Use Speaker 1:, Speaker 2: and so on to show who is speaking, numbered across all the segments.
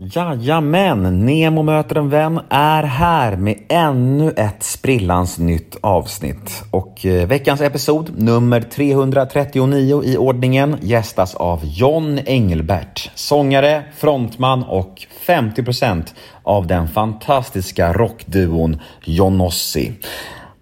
Speaker 1: Jajamän, Nemo möter en vän är här med ännu ett sprillans nytt avsnitt. Och eh, veckans episod, nummer 339 i ordningen, gästas av John Engelbert. Sångare, frontman och 50% av den fantastiska rockduon Jonossi.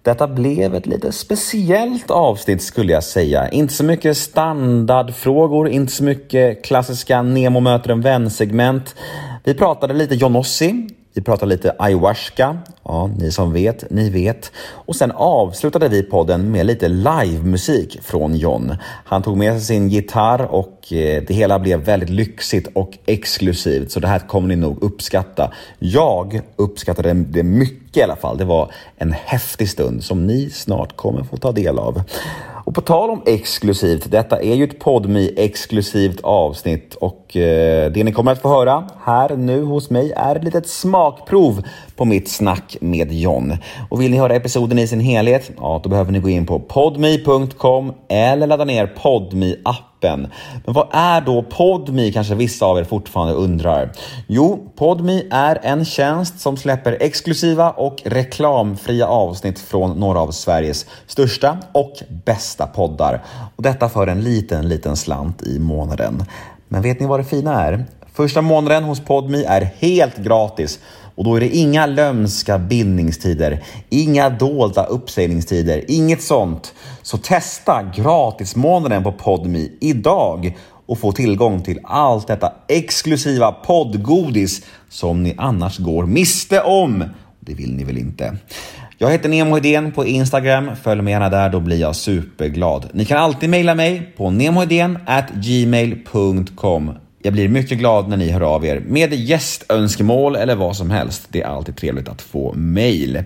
Speaker 1: Detta blev ett lite speciellt avsnitt skulle jag säga. Inte så mycket standardfrågor, inte så mycket klassiska Nemo möter en vän-segment. Vi pratade lite Johnossi, vi pratade lite ayahuasca. Ja, ni som vet, ni vet. Och sen avslutade vi podden med lite livemusik från John. Han tog med sig sin gitarr och eh, det hela blev väldigt lyxigt och exklusivt. Så det här kommer ni nog uppskatta. Jag uppskattade det mycket i alla fall. Det var en häftig stund som ni snart kommer få ta del av. Och på tal om exklusivt, detta är ju ett podmi exklusivt avsnitt och eh, det ni kommer att få höra här nu hos mig är ett litet smakprov på mitt snack med John. Och vill ni höra episoden i sin helhet, ja då behöver ni gå in på podmi.com eller ladda ner podmi appen. Men vad är då Podmi kanske vissa av er fortfarande undrar? Jo, Podmi är en tjänst som släpper exklusiva och reklamfria avsnitt från några av Sveriges största och bästa poddar. Och detta för en liten, liten slant i månaden. Men vet ni vad det fina är? Första månaden hos Podmi är helt gratis och då är det inga lömska bindningstider, inga dolda uppsägningstider, inget sånt. Så testa gratismånaden på Podmi idag och få tillgång till allt detta exklusiva poddgodis som ni annars går miste om. Det vill ni väl inte? Jag heter Nemo Hedén på Instagram. Följ mig gärna där, då blir jag superglad. Ni kan alltid mejla mig på gmail.com jag blir mycket glad när ni hör av er med gästönskemål eller vad som helst. Det är alltid trevligt att få mejl.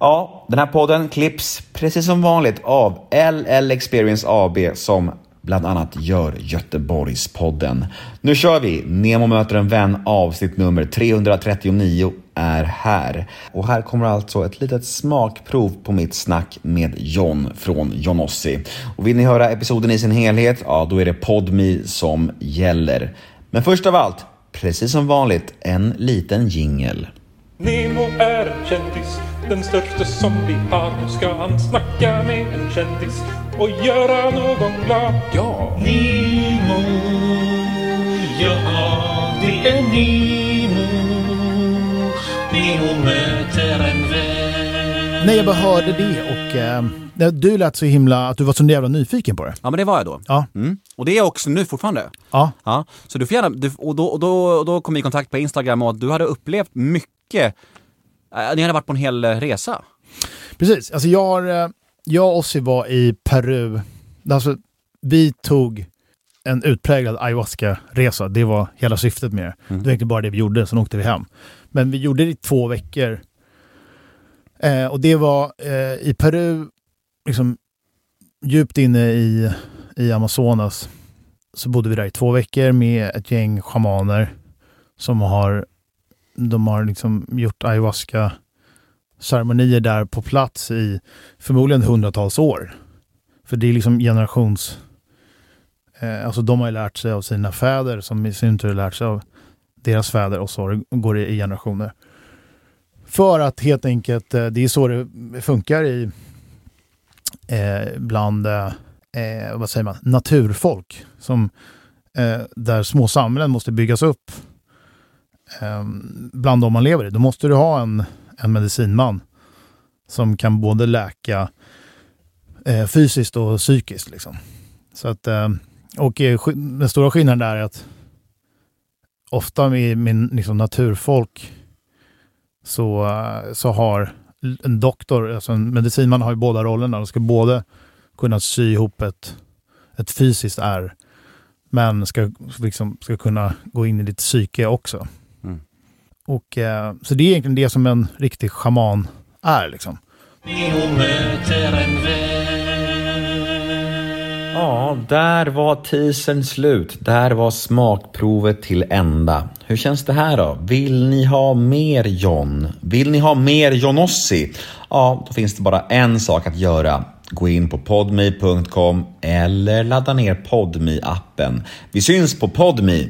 Speaker 1: Ja, den här podden klipps precis som vanligt av LL Experience AB som bland annat gör Göteborgspodden. Nu kör vi! Nemo möter en vän avsnitt nummer 339 är här. Och här kommer alltså ett litet smakprov på mitt snack med John från Jonossi. Och vill ni höra episoden i sin helhet, ja då är det Podmi som gäller. Men först av allt, precis som vanligt, en liten jingel.
Speaker 2: Nemo är en kändis, den största som vi har. Nu ska han snacka med en kändis och göra någon glad. Ja!
Speaker 3: Nemo, ja det är Nemo. Nemo möter en vän.
Speaker 4: Nej, jag bara hörde det och eh, du lät så himla, att du var så jävla nyfiken på det.
Speaker 5: Ja men det var jag då.
Speaker 4: Ja.
Speaker 5: Mm. Och det är jag också nu fortfarande.
Speaker 4: Ja.
Speaker 5: Ja, så du får gärna, du, och, då, och, då, och då kom vi i kontakt på Instagram och du hade upplevt mycket. Eh, ni hade varit på en hel eh, resa.
Speaker 4: Precis. Alltså jag, har, eh, jag och Ossi var i Peru. Alltså, vi tog en utpräglad ayahuasca-resa. Det var hela syftet med det. Det var egentligen bara det vi gjorde, sen åkte vi hem. Men vi gjorde det i två veckor. Eh, och det var eh, i Peru, liksom djupt inne i, i Amazonas, så bodde vi där i två veckor med ett gäng schamaner som har, de har liksom gjort ayahuasca ceremonier där på plats i förmodligen hundratals år. För det är liksom generations... Eh, alltså de har ju lärt sig av sina fäder som i sin tur har lärt sig av deras fäder och så går det i generationer. För att helt enkelt, eh, det är så det funkar i eh, bland, eh, eh vad säger man, naturfolk. Som, eh, där små samhällen måste byggas upp eh, bland de man lever i. Då måste du ha en, en medicinman som kan både läka eh, fysiskt och psykiskt. Liksom. Så att, eh, och eh, den stora skillnaden där är att ofta med, med liksom naturfolk så, eh, så har en doktor, alltså en medicinman har ju båda rollerna. De ska både kunna sy ihop ett, ett fysiskt ärr men ska, liksom, ska kunna gå in i ditt psyke också.
Speaker 5: Mm.
Speaker 4: Och, eh, så det är egentligen det som en riktig schaman är. Liksom.
Speaker 3: Nemo möter en vän.
Speaker 1: Ja, där var teasern slut. Där var smakprovet till ända. Hur känns det här då? Vill ni ha mer John? Vill ni ha mer Johnossi? Ja, då finns det bara en sak att göra. Gå in på podme.com eller ladda ner podme appen Vi syns på Podme.